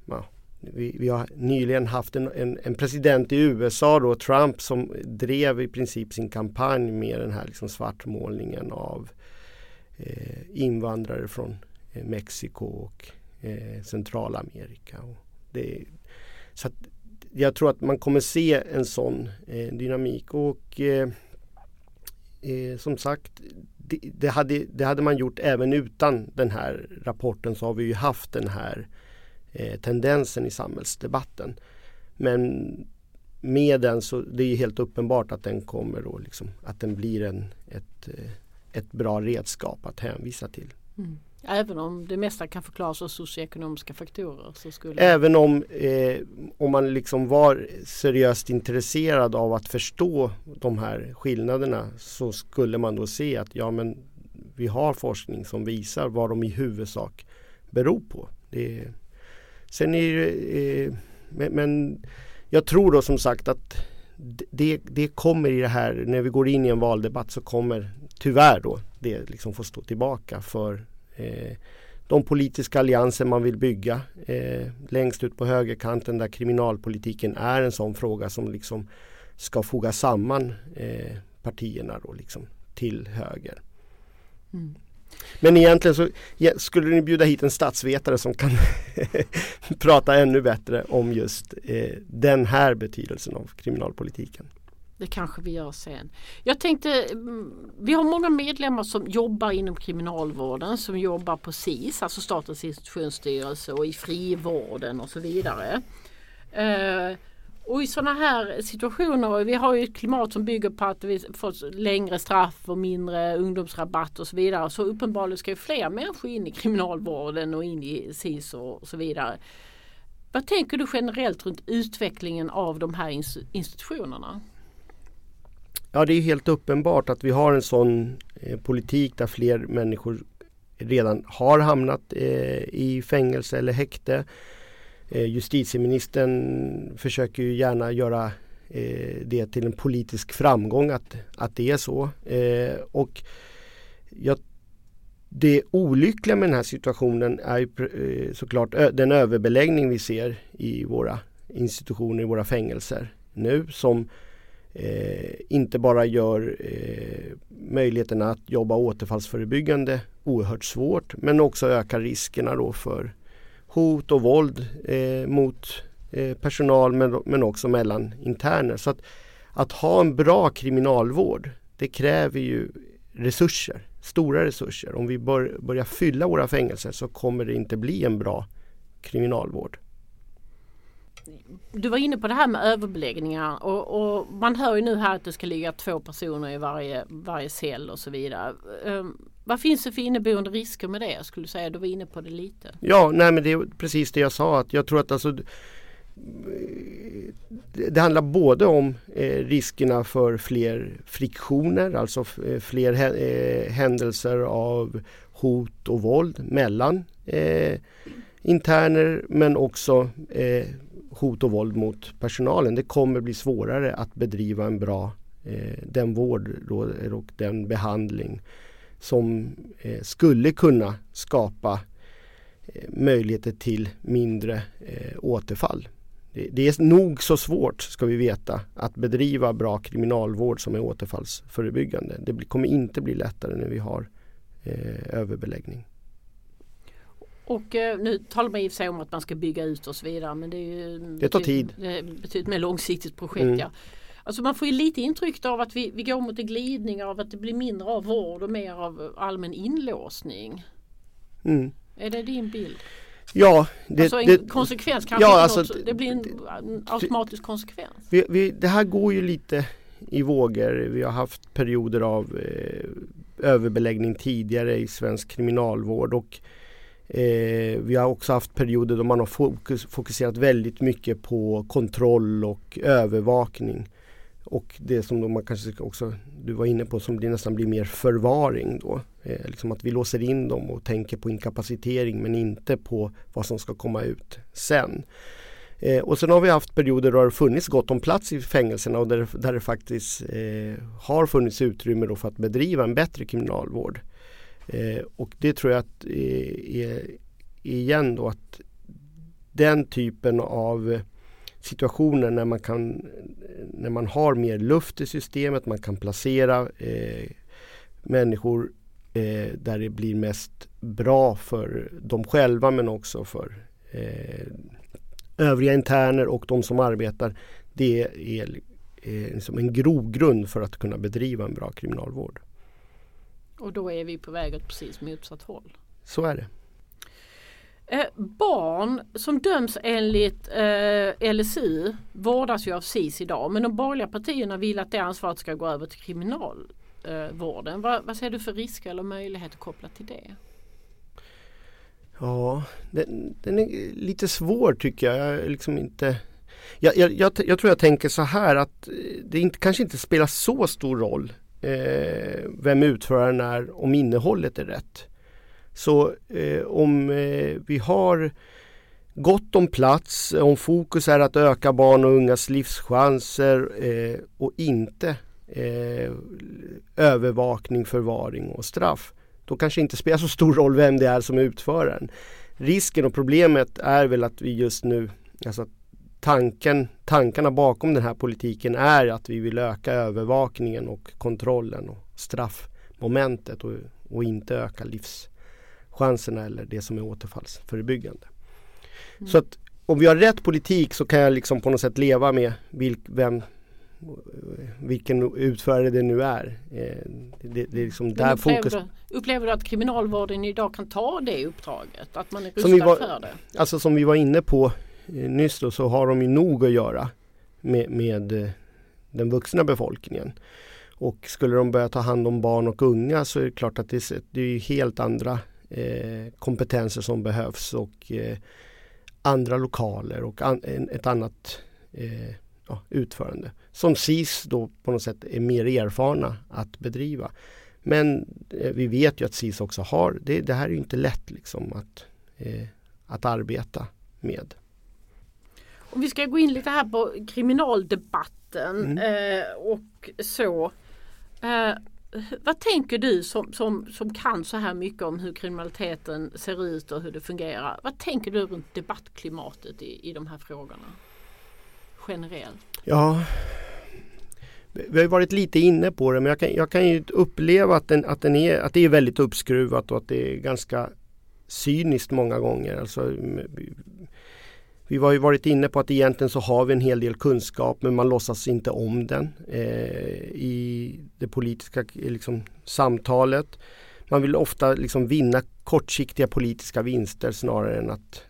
ja, vi, vi, har nyligen haft en, en, en, president i USA då, Trump, som drev i princip sin kampanj med den här liksom svartmålningen av eh, invandrare från eh, Mexiko och eh, Centralamerika. Och det, så jag tror att man kommer se en sån eh, dynamik och eh, eh, som sagt det, det, hade, det hade man gjort även utan den här rapporten så har vi ju haft den här eh, tendensen i samhällsdebatten. Men med den så det är helt uppenbart att den kommer då liksom, att den blir en, ett, eh, ett bra redskap att hänvisa till. Mm. Även om det mesta kan förklaras av socioekonomiska faktorer? Så skulle... Även om, eh, om man liksom var seriöst intresserad av att förstå de här skillnaderna så skulle man då se att ja men vi har forskning som visar vad de i huvudsak beror på. Det, sen är det, eh, men, men jag tror då som sagt att det, det kommer i det här, när vi går in i en valdebatt så kommer tyvärr då det liksom få stå tillbaka för Eh, de politiska allianser man vill bygga eh, längst ut på högerkanten där kriminalpolitiken är en sån fråga som liksom ska foga samman eh, partierna då liksom till höger. Mm. Men egentligen så skulle ni bjuda hit en statsvetare som kan prata ännu bättre om just eh, den här betydelsen av kriminalpolitiken. Det kanske vi gör sen. Jag tänkte, mm, vi har många medlemmar som jobbar inom kriminalvården, som jobbar på SIS, alltså Statens institutionsstyrelse och i frivården och så vidare. Eh, och i sådana här situationer, vi har ju ett klimat som bygger på att vi får längre straff och mindre ungdomsrabatt och så vidare. Så uppenbarligen ska ju fler människor in i kriminalvården och in i SIS och så vidare. Vad tänker du generellt runt utvecklingen av de här institutionerna? Ja, det är helt uppenbart att vi har en sån eh, politik där fler människor redan har hamnat eh, i fängelse eller häkte. Eh, justitieministern försöker ju gärna göra eh, det till en politisk framgång att, att det är så. Eh, och jag, det olyckliga med den här situationen är ju såklart den överbeläggning vi ser i våra institutioner, i våra fängelser nu som eh, inte bara gör eh, möjligheterna att jobba återfallsförebyggande oerhört svårt men också ökar riskerna då för hot och våld eh, mot eh, personal men, men också mellan interner. Så att, att ha en bra kriminalvård det kräver ju resurser, stora resurser. Om vi bör, börjar fylla våra fängelser så kommer det inte bli en bra kriminalvård du var inne på det här med överbeläggningar och, och, man hör ju nu här att det ska ligga två personer i varje, varje cell och så vidare. Um, vad finns det för inneboende risker med det? Jag skulle säga du var inne på det lite. Ja, nej men det är precis det jag sa att jag tror att alltså eh, det handlar både om eh, riskerna för fler friktioner, alltså eh, fler eh, händelser av hot och våld mellan eh, interner men också eh, hot och våld mot personalen. Det kommer bli svårare att bedriva en bra eh, den vård då, och den behandling som eh, skulle kunna skapa eh, möjligheter till mindre eh, återfall. Det, är nog så svårt, ska vi veta, att bedriva bra kriminalvård som är återfallsförebyggande. Det kommer inte bli lättare när vi har eh, överbeläggning. Och eh, nu talar man i och för sig om att man ska bygga ut och så vidare men det är ju Det tar tid. Betydligt mer långsiktigt projekt. Mm. Ja. Alltså man får ju lite intryck av att vi, vi går mot en glidning av att det blir mindre av vård och mer av allmän inlåsning. Mm. Är det din bild? Ja, det, alltså en det, konsekvens kanske ja, alltså, något, det blir en, automatisk konsekvens. Vi, vi, det här går ju lite i vågor. Vi har haft perioder av eh, överbeläggning tidigare i svensk kriminalvård och Eh, vi har också haft perioder då man har fokus, fokuserat väldigt mycket på kontroll och övervakning. Och det som då man kanske också, du var inne på, som det nästan blir mer förvaring då. Eh, liksom att vi låser in dem och tänker på inkapacitering men inte på vad som ska komma ut sen. Eh, och sen har vi haft perioder då det har funnits gott om plats i fängelserna och där, där det faktiskt eh, har funnits utrymme för att bedriva en bättre kriminalvård. Eh, och det tror jag att eh, är, igen då att den typen av situationer när man, kan, när man har mer luft i systemet, man kan placera eh, människor eh, där det blir mest bra för dem själva men också för eh, övriga interner och de som arbetar. Det är eh, liksom en grogrund för att kunna bedriva en bra kriminalvård. Och då är vi på väg åt precis motsatt håll. Så är det. Eh, barn som döms enligt eh, LSU vårdas ju av SIS idag men de borgerliga partierna vill att det ansvaret ska gå över till kriminalvården. vad, vad ser du för risker eller möjligheter kopplat till det? Ja, den, den, är lite svår tycker jag. jag liksom inte jag, jag, jag, jag, tror jag tänker så här att eh, det inte, kanske inte spelar så stor roll eh, vem utföraren är om innehållet är rätt. Så eh, om eh, vi har gott om plats, eh, om fokus är att öka barn och ungas livschanser eh, och inte eh, övervakning, förvaring och straff. Då kanske inte spelar så stor roll vem det är som är utföraren. Risken och problemet är väl att vi just nu, alltså tanken, tankarna bakom den här politiken är att vi vill öka övervakningen och kontrollen och straffmomentet och, och inte öka livschanserna eller det som är återfallsförebyggande. Mm. Så att om vi har rätt politik så kan jag liksom på något sätt leva med vilk, vem, vilken utförare det nu är. Eh, det, det är liksom där upplever, fokus... upplever du att kriminalvården idag kan ta det uppdraget? Att man är rustad var, för det? Alltså som vi var inne på eh, nyss då, så har de ju nog att göra med, med eh, den vuxna befolkningen. Och skulle de börja ta hand om barn och unga så är det klart att det, det är helt andra eh, kompetenser som behövs och eh, andra lokaler och an, ett annat eh, ja, utförande. Som SIS då på något sätt är mer erfarna att bedriva. Men eh, vi vet ju att SIS också har, det, det här är ju inte lätt liksom att, eh, att arbeta med. Om vi ska gå in lite här på kriminaldebatten mm. eh, och så. Vad tänker du som, som, som kan så här mycket om hur kriminaliteten ser ut och hur det fungerar. Vad tänker du runt debattklimatet i, i de här frågorna? Generellt. Ja, vi har varit lite inne på det men jag kan, jag kan ju uppleva att, den, att, den är, att det är väldigt uppskruvat och att det är ganska cyniskt många gånger. Alltså, vi har ju varit inne på att egentligen så har vi en hel del kunskap men man låtsas inte om den eh, i det politiska liksom, samtalet. Man vill ofta liksom vinna kortsiktiga politiska vinster snarare än att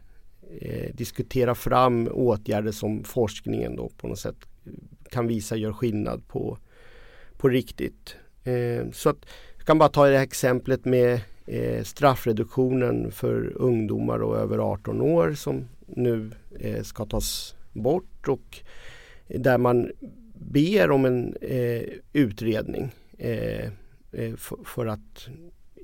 eh, diskutera fram åtgärder som forskningen då på något sätt kan visa gör skillnad på, på riktigt. Eh, så att, jag kan bara ta det här exemplet med eh, straffreduktionen för ungdomar och över 18 år som nu eh, ska tas bort och där man ber om en eh, utredning eh, eh för, för, att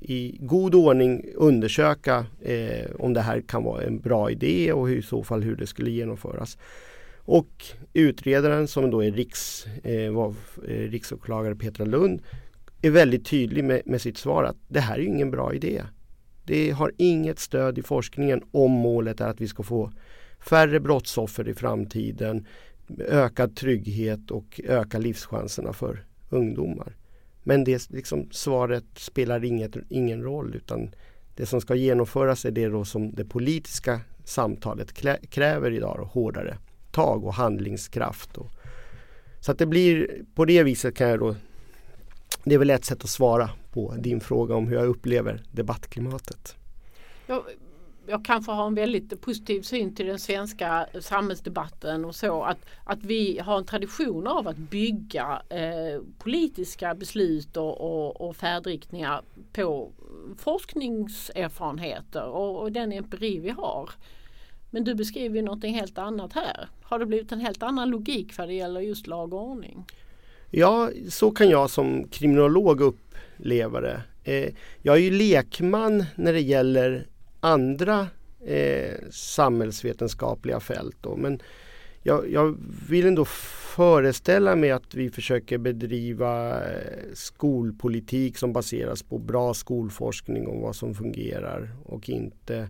i god ordning undersöka eh, om det här kan vara en bra idé och i så fall hur det skulle genomföras. Och utredaren som då är riks, eh, var, eh, riksåklagare Petra Lund är väldigt tydlig med, med sitt svar att det här är ingen bra idé. Det har inget stöd i forskningen om målet är att vi ska få färre brottsoffer i framtiden, ökad trygghet och öka livschanserna för ungdomar. Men det liksom, svaret spelar inget, ingen roll utan det som ska genomföras är det då som det politiska samtalet kräver idag, Då, hårdare tag och handlingskraft. Och, så att det blir på det viset kan jag då det är väl ett sätt att svara på din fråga om hur jag upplever debattklimatet. Jag, jag kanske har en väldigt positiv syn till den svenska samhällsdebatten och så att, att vi har en tradition av att bygga eh, politiska beslut och, och, och färdriktningar på forskningserfarenheter och, och den empiri vi har. Men du beskriver ju någonting helt annat här. Har det blivit en helt annan logik vad det gäller just lag och ordning? Ja, så kan jag som kriminolog uppleva det. Eh, jag är ju lekman när det gäller andra eh, samhällsvetenskapliga fält. Då. Men jag, jag, vill ändå föreställa mig att vi försöker bedriva eh, skolpolitik som baseras på bra skolforskning om vad som fungerar och inte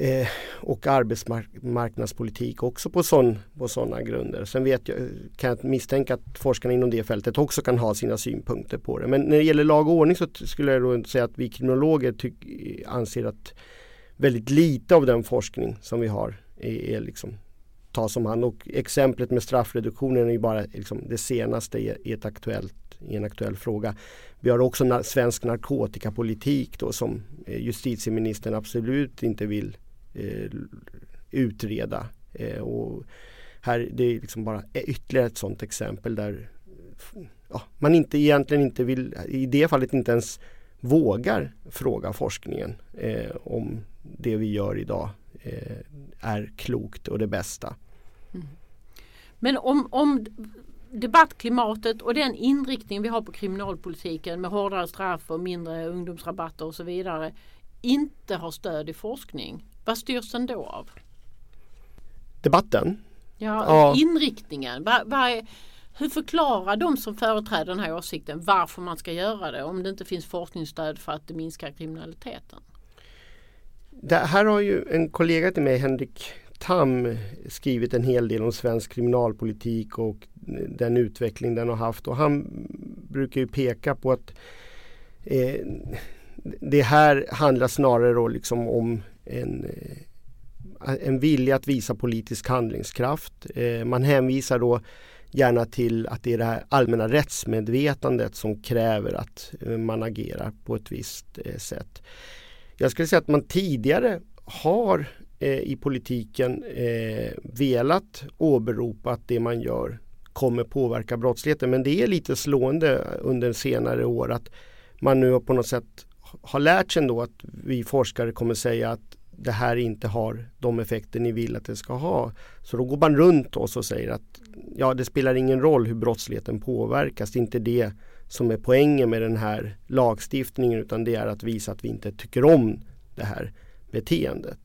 eh, och arbetsmarknadspolitik också på, sån, på sådana grunder. Sen vet jag, kan jag misstänka att forskarna inom det fältet också kan ha sina synpunkter på det. Men när det gäller lag och ordning så skulle jag då säga att vi kriminologer anser att väldigt lite av den forskning som vi har är, är liksom tas om hand. Och exemplet med straffreduktionen är ju bara liksom det senaste i, ett aktuellt, i en aktuell fråga. Vi har också na svensk narkotikapolitik då som eh, justitieministern absolut inte vill Eh, utreda. Eh, och här, det är liksom bara ytterligare ett sådant exempel där ja, man inte egentligen inte vill, i det fallet inte ens vågar fråga forskningen eh, om det vi gör idag eh, är klokt och det bästa. Mm. Men om, om debattklimatet och den inriktning vi har på kriminalpolitiken med hårdare straff och mindre ungdomsrabatter och så vidare inte har stöd i forskning. Vad styrs den då av? Debatten? Ja, ja. inriktningen. Va, va är, hur förklarar de som företräder den här åsikten varför man ska göra det om det inte finns forskningsstöd för att det minskar kriminaliteten? Det här har ju en kollega till mig, Henrik Tam, skrivit en hel del om svensk kriminalpolitik och den utveckling den har haft. Och han brukar ju peka på att eh, det här handlar snarare liksom om en, eh, en vilja att visa politisk handlingskraft. Eh, man hänvisar då gärna till att det är det här allmänna rättsmedvetandet som kräver att eh, man agerar på ett visst sätt. Jag skulle säga att man tidigare har i politiken eh, velat åberopa att det man gör kommer påverka brottsligheten. Men det är lite slående under senare år att man nu på något sätt har lärt sig ändå att vi forskare kommer säga att det här inte har de effekter ni vill att det ska ha. Så då går man runt oss och säger att ja, det spelar ingen roll hur brottsligheten påverkas. Det är inte det som är poängen med den här lagstiftningen utan det är att visa att vi inte tycker om det här beteendet.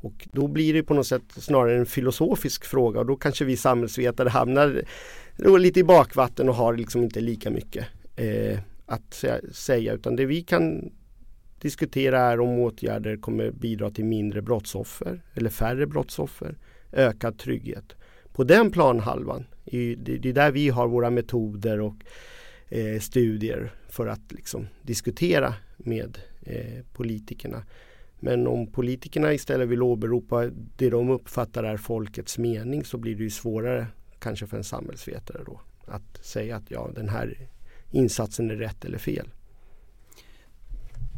Och då blir det på något sätt snarare en filosofisk fråga och då kanske vi samhällsvetare hamnar lite i bakvatten och har liksom inte lika mycket eh, att säga utan det vi kan diskutera är om åtgärder kommer bidra till mindre brottsoffer eller färre brottsoffer, ökad trygghet. På den planhalvan, det är där vi har våra metoder och eh, studier för att liksom diskutera med eh, politikerna. Men om politikerna istället vill åberopa det de uppfattar är folkets mening så blir det ju svårare kanske för en samhällsvetare då att säga att ja den här insatsen är rätt eller fel.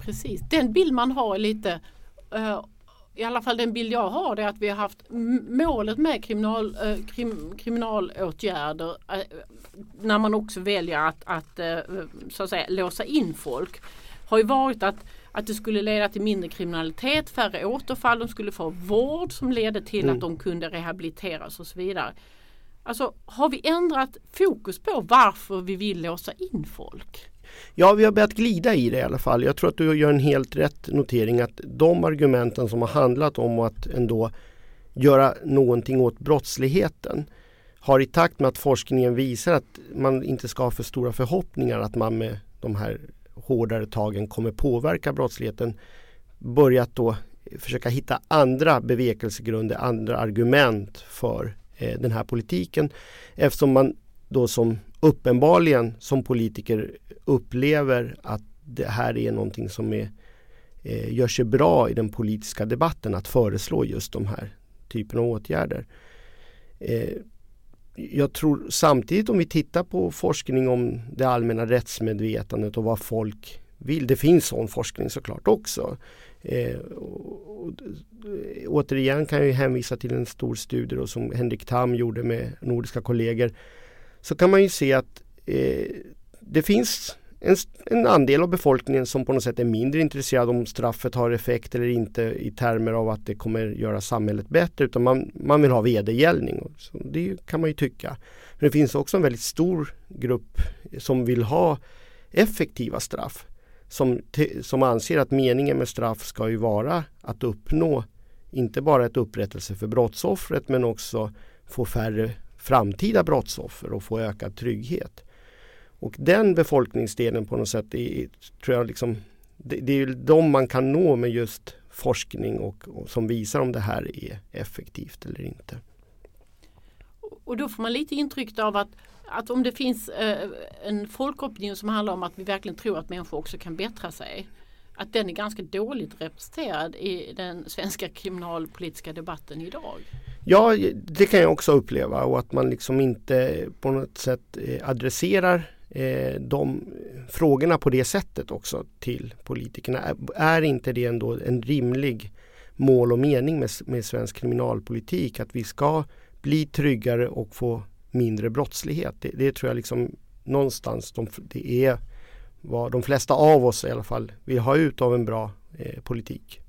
Precis, den bild man har lite uh, i alla fall den bild jag har är att vi har haft målet med kriminal, uh, krim, kriminalåtgärder uh, när man också väljer att, att så att säga låsa in folk har ju varit att att det skulle leda till mindre kriminalitet, färre återfall, de skulle få vård som ledde till mm. att de kunde rehabiliteras och så vidare. Alltså har vi ändrat fokus på varför vi vill låsa in folk? Ja, vi har börjat glida i det i alla fall. Jag tror att du gör en helt rätt notering att de argumenten som har handlat om att ändå göra någonting åt brottsligheten har i takt med att forskningen visar att man inte ska ha för stora förhoppningar att man med de här hårdare tagen kommer påverka brottsligheten börjat då försöka hitta andra bevekelsegrunder, andra argument för eh, den här politiken eftersom man då som uppenbarligen som politiker upplever att det här är någonting som är, eh, gör sig bra i den politiska debatten att föreslå just de här typen av åtgärder. Eh, jag tror samtidigt om vi tittar på forskning om det allmänna rättsmedvetandet och vad folk vill. Det finns sån forskning såklart också. Eh, och, och, återigen kan jag hänvisa till en stor studie då, som Henrik Tam gjorde med nordiska kollegor. Så kan man ju se att eh, det finns en, en, andel av befolkningen som på något sätt är mindre intresserad om straffet har effekt eller inte i termer av att det kommer göra samhället bättre utan man, man vill ha vedergällning. Det kan man ju tycka. Men det finns också en väldigt stor grupp som vill ha effektiva straff. Som, som anser att meningen med straff ska ju vara att uppnå inte bara ett upprättelse för brottsoffret men också få färre framtida brottsoffer och få ökad trygghet. Och den befolkningsdelen på något sätt är, tror jag liksom, det, det är de man kan nå med just forskning och, och, som visar om det här är effektivt eller inte. Och då får man lite intryck av att, att om det finns eh, en folkopinion som handlar om att vi verkligen tror att människor också kan bättra sig att den är ganska dåligt representerad i den svenska kriminalpolitiska debatten idag. Ja, det kan jag också uppleva och att man liksom inte på något sätt eh, adresserar eh, de frågorna på det sättet också till politikerna. Är inte det ändå en rimlig mål och mening med, med svensk kriminalpolitik att vi ska bli tryggare och få mindre brottslighet? Det, det tror jag liksom någonstans de, det är vad de flesta av oss i alla fall vill ha ut av en bra eh, politik.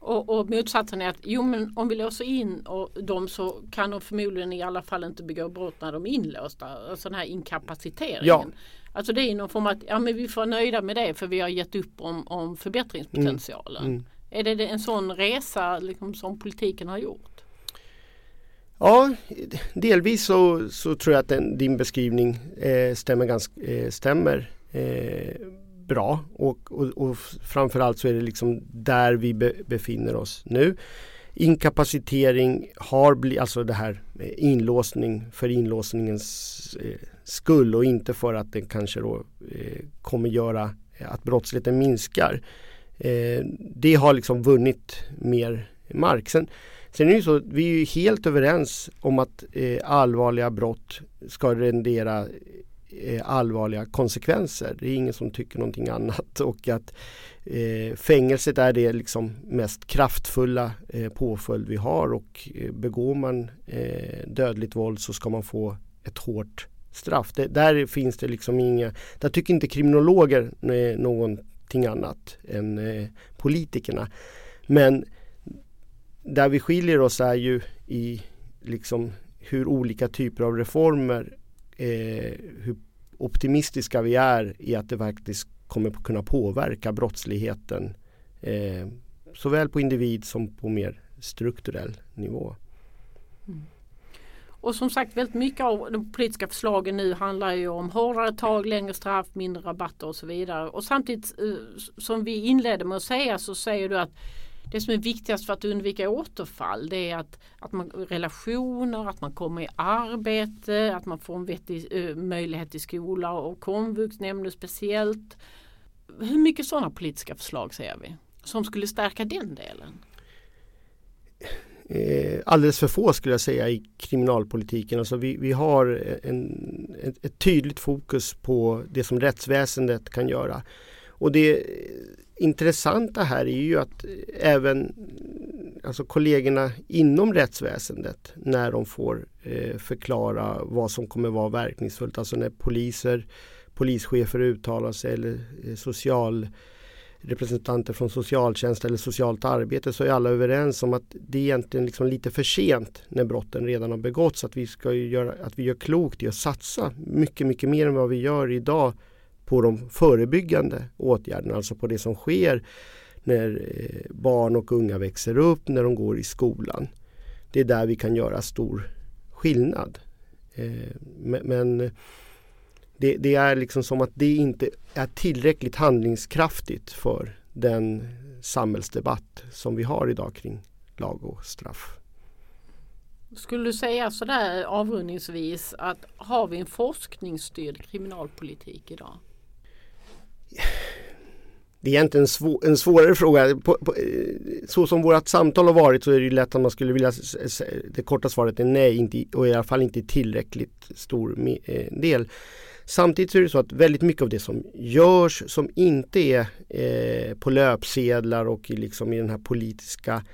Och, och motsatsen är att jo, men om vi låser in och dem så kan de förmodligen i alla fall inte begå brott när de är inlåsta. Alltså den här inkapaciteringen. Ja. Alltså det är någon form av att ja, men vi får nöjda med det för vi har gett upp om, om förbättringspotentialen. Mm. Mm. Är det en sån resa liksom, som politiken har gjort? Ja, delvis så, så tror jag att den, din beskrivning eh, stämmer, ganska, eh, stämmer eh, bra och, och, och framförallt så är det liksom där vi be, befinner oss nu. Inkapacitering har blivit, alltså det här inlåsning för inlåsningens eh, skull och inte för att den kanske då eh, kommer göra att brottsligheten minskar. Eh, det har liksom vunnit mer mark. Sen, sen är det ju så, vi är ju helt överens om att eh, allvarliga brott ska rendera Eh, allvarliga konsekvenser. Det är ingen som tycker någonting annat och att eh, fängelset är det liksom mest kraftfulla eh, påföljd vi har och eh, begår man eh, dödligt våld så ska man få ett hårt straff. Det, där finns det liksom inga, där tycker inte kriminologer eh, någonting annat än eh, politikerna. Men där vi skiljer oss är ju i liksom hur olika typer av reformer eh, hur optimistiska vi är i att det faktiskt kommer kunna påverka brottsligheten eh, såväl på individ som på mer strukturell nivå. Mm. Och som sagt väldigt mycket av de politiska förslagen nu handlar ju om hårdare tag, längre straff, mindre rabatter och så vidare. Och samtidigt eh, som vi inledde med att säga så säger du att det som är viktigast för att undvika återfall det är att, att man relationer, att man kommer i arbete, att man får en vettig uh, möjlighet till skola och komvux nämnde speciellt. Hur mycket sådana politiska förslag ser vi som skulle stärka den delen? Eh, alldeles för få skulle jag säga i kriminalpolitiken. Alltså vi, vi har en, ett, ett, tydligt fokus på det som rättsväsendet kan göra. Och det intressanta här är ju att även alltså kollegorna inom rättsväsendet när de får eh, förklara vad som kommer vara verkningsfullt, alltså när poliser, polischefer uttalar sig eller eh, social representanter från socialtjänst eller socialt arbete så är alla överens om att det är egentligen liksom lite för sent när brotten redan har begåtts. Att vi, ska göra, att vi gör klokt i att satsa mycket, mycket mer än vad vi gör idag på de förebyggande åtgärderna, alltså på det som sker när eh, barn och unga växer upp, när de går i skolan. Det är där vi kan göra stor skillnad. Eh, men det, det är liksom som att det inte är tillräckligt handlingskraftigt för den samhällsdebatt som vi har idag kring lag och straff. Skulle du säga sådär avrundningsvis att har vi en forskningsstyrd kriminalpolitik idag? Det är egentligen en, svår, en svårare fråga. På, på, så som vårt samtal har varit så är det lätt att man skulle vilja Det korta svaret är nej inte, och i alla fall inte tillräckligt stor eh, del. Samtidigt är det så att väldigt mycket av det som görs som inte är eh, på löpsedlar och liksom i den här politiska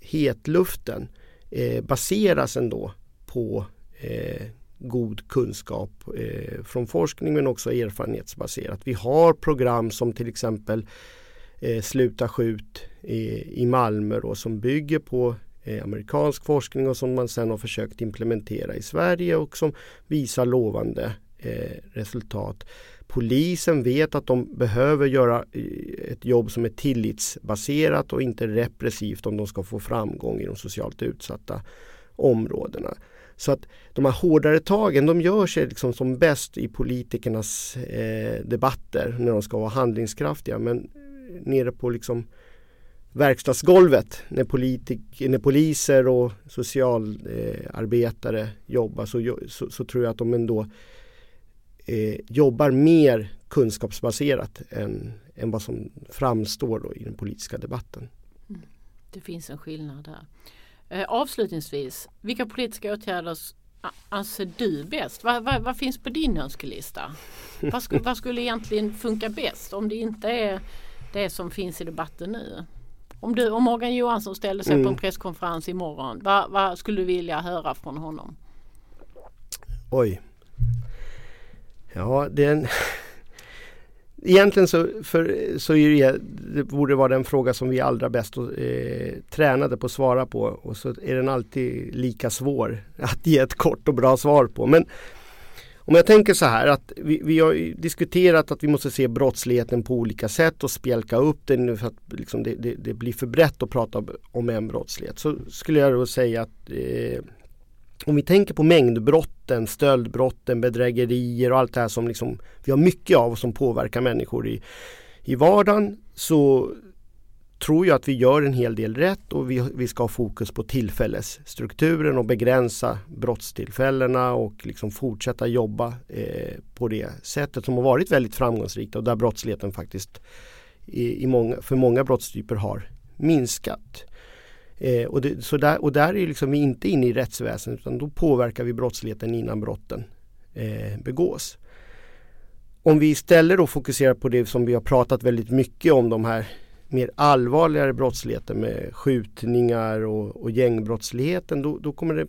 hetluften eh, baseras ändå på eh, god kunskap eh, från forskning men också erfarenhetsbaserat. Vi har program som till exempel eh, Sluta skjut i, i Malmö då, som bygger på eh, amerikansk forskning och som man sedan har försökt implementera i Sverige och som visar lovande eh, resultat. Polisen vet att de behöver göra eh, ett jobb som är tillitsbaserat och inte repressivt om de ska få framgång i de socialt utsatta områdena. Så att de här hårdare tagen de gör sig liksom som bäst i politikernas eh, debatter när de ska vara handlingskraftiga. Men nere på liksom verkstadsgolvet när, politik, när poliser och socialarbetare eh, jobbar så, så, så, tror jag att de ändå eh, jobbar mer kunskapsbaserat än, än vad som framstår i den politiska debatten. Mm. Det finns en skillnad där. Eh, avslutningsvis, vilka politiska åtgärder anser du bäst? Vad, vad, vad finns på din önskelista? Vad, sk vad skulle egentligen funka bäst om det inte är det som finns i debatten nu? Om, du, om Morgan Johansson ställde sig mm. på en mm. presskonferens imorgon, vad, vad skulle du vilja höra från honom? Oj. Ja, det är en... Egentligen så, för, så är det, det borde vara den fråga som vi allra bäst eh, tränade på att svara på och så är den alltid lika svår att ge ett kort och bra svar på. Men om jag tänker så här att vi, vi har diskuterat att vi måste se brottsligheten på olika sätt och spjälka upp den för att liksom det, det, det, blir för brett att prata om en brottslighet. Så skulle jag då säga att eh, om vi tänker på mängdbrotten, stöldbrotten, bedrägerier och allt det här som liksom, vi har mycket av och som påverkar människor i, i vardagen så tror jag att vi gör en hel del rätt och vi, vi ska ha fokus på tillfällesstrukturen och begränsa brottstillfällena och liksom fortsätta jobba eh, på det sättet som har varit väldigt framgångsrikt och där brottsligheten faktiskt i, i många, för många brottstyper har minskat. Eh, och, det, så där, och där är liksom vi inte inne i rättsväsendet utan då påverkar vi brottsligheten innan brotten eh, begås. Om vi istället då fokuserar på det som vi har pratat väldigt mycket om de här mer allvarligare brottsligheten med skjutningar och, och gängbrottsligheten då, då kommer det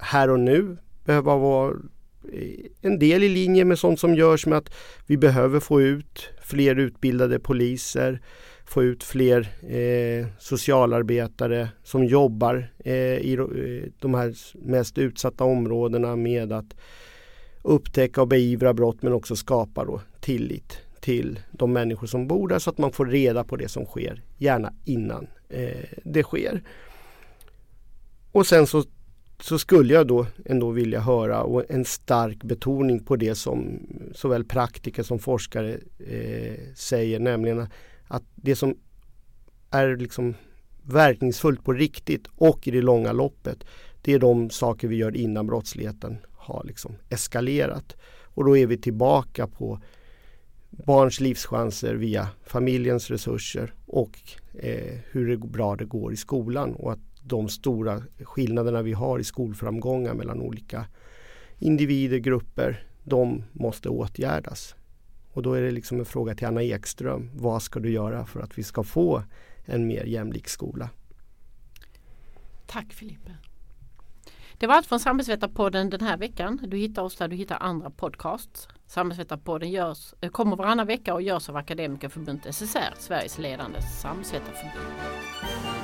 här och nu behöva vara eh, en del i linje med sånt som görs med att vi behöver få ut fler utbildade poliser få ut fler eh, socialarbetare som jobbar eh, i eh, de här mest utsatta områdena med att upptäcka och beivra brott men också skapa då tillit till de människor som bor där så att man får reda på det som sker, gärna innan eh, det sker. Och sen så, så skulle jag då ändå vilja höra en stark betoning på det som såväl praktiker som forskare eh, säger, nämligen att det som är liksom verkningsfullt på riktigt och i det långa loppet det är de saker vi gör innan brottsligheten har liksom eskalerat. Och då är vi tillbaka på barns livschanser via familjens resurser och eh, hur bra det går i skolan och att de stora skillnaderna vi har i skolframgångar mellan olika individer, grupper, de måste åtgärdas. Och då är det liksom en fråga till Anna Ekström. Vad ska du göra för att vi ska få en mer jämlik skola? Tack Filippe. Det var allt från Samhällsvetarpodden den här veckan. Du hittar oss där du hittar andra podcasts. Samhällsvetarpodden görs, eh, kommer varannan vecka och görs av Akademikerförbundet SSR, Sveriges ledande samhällsvetarförbund.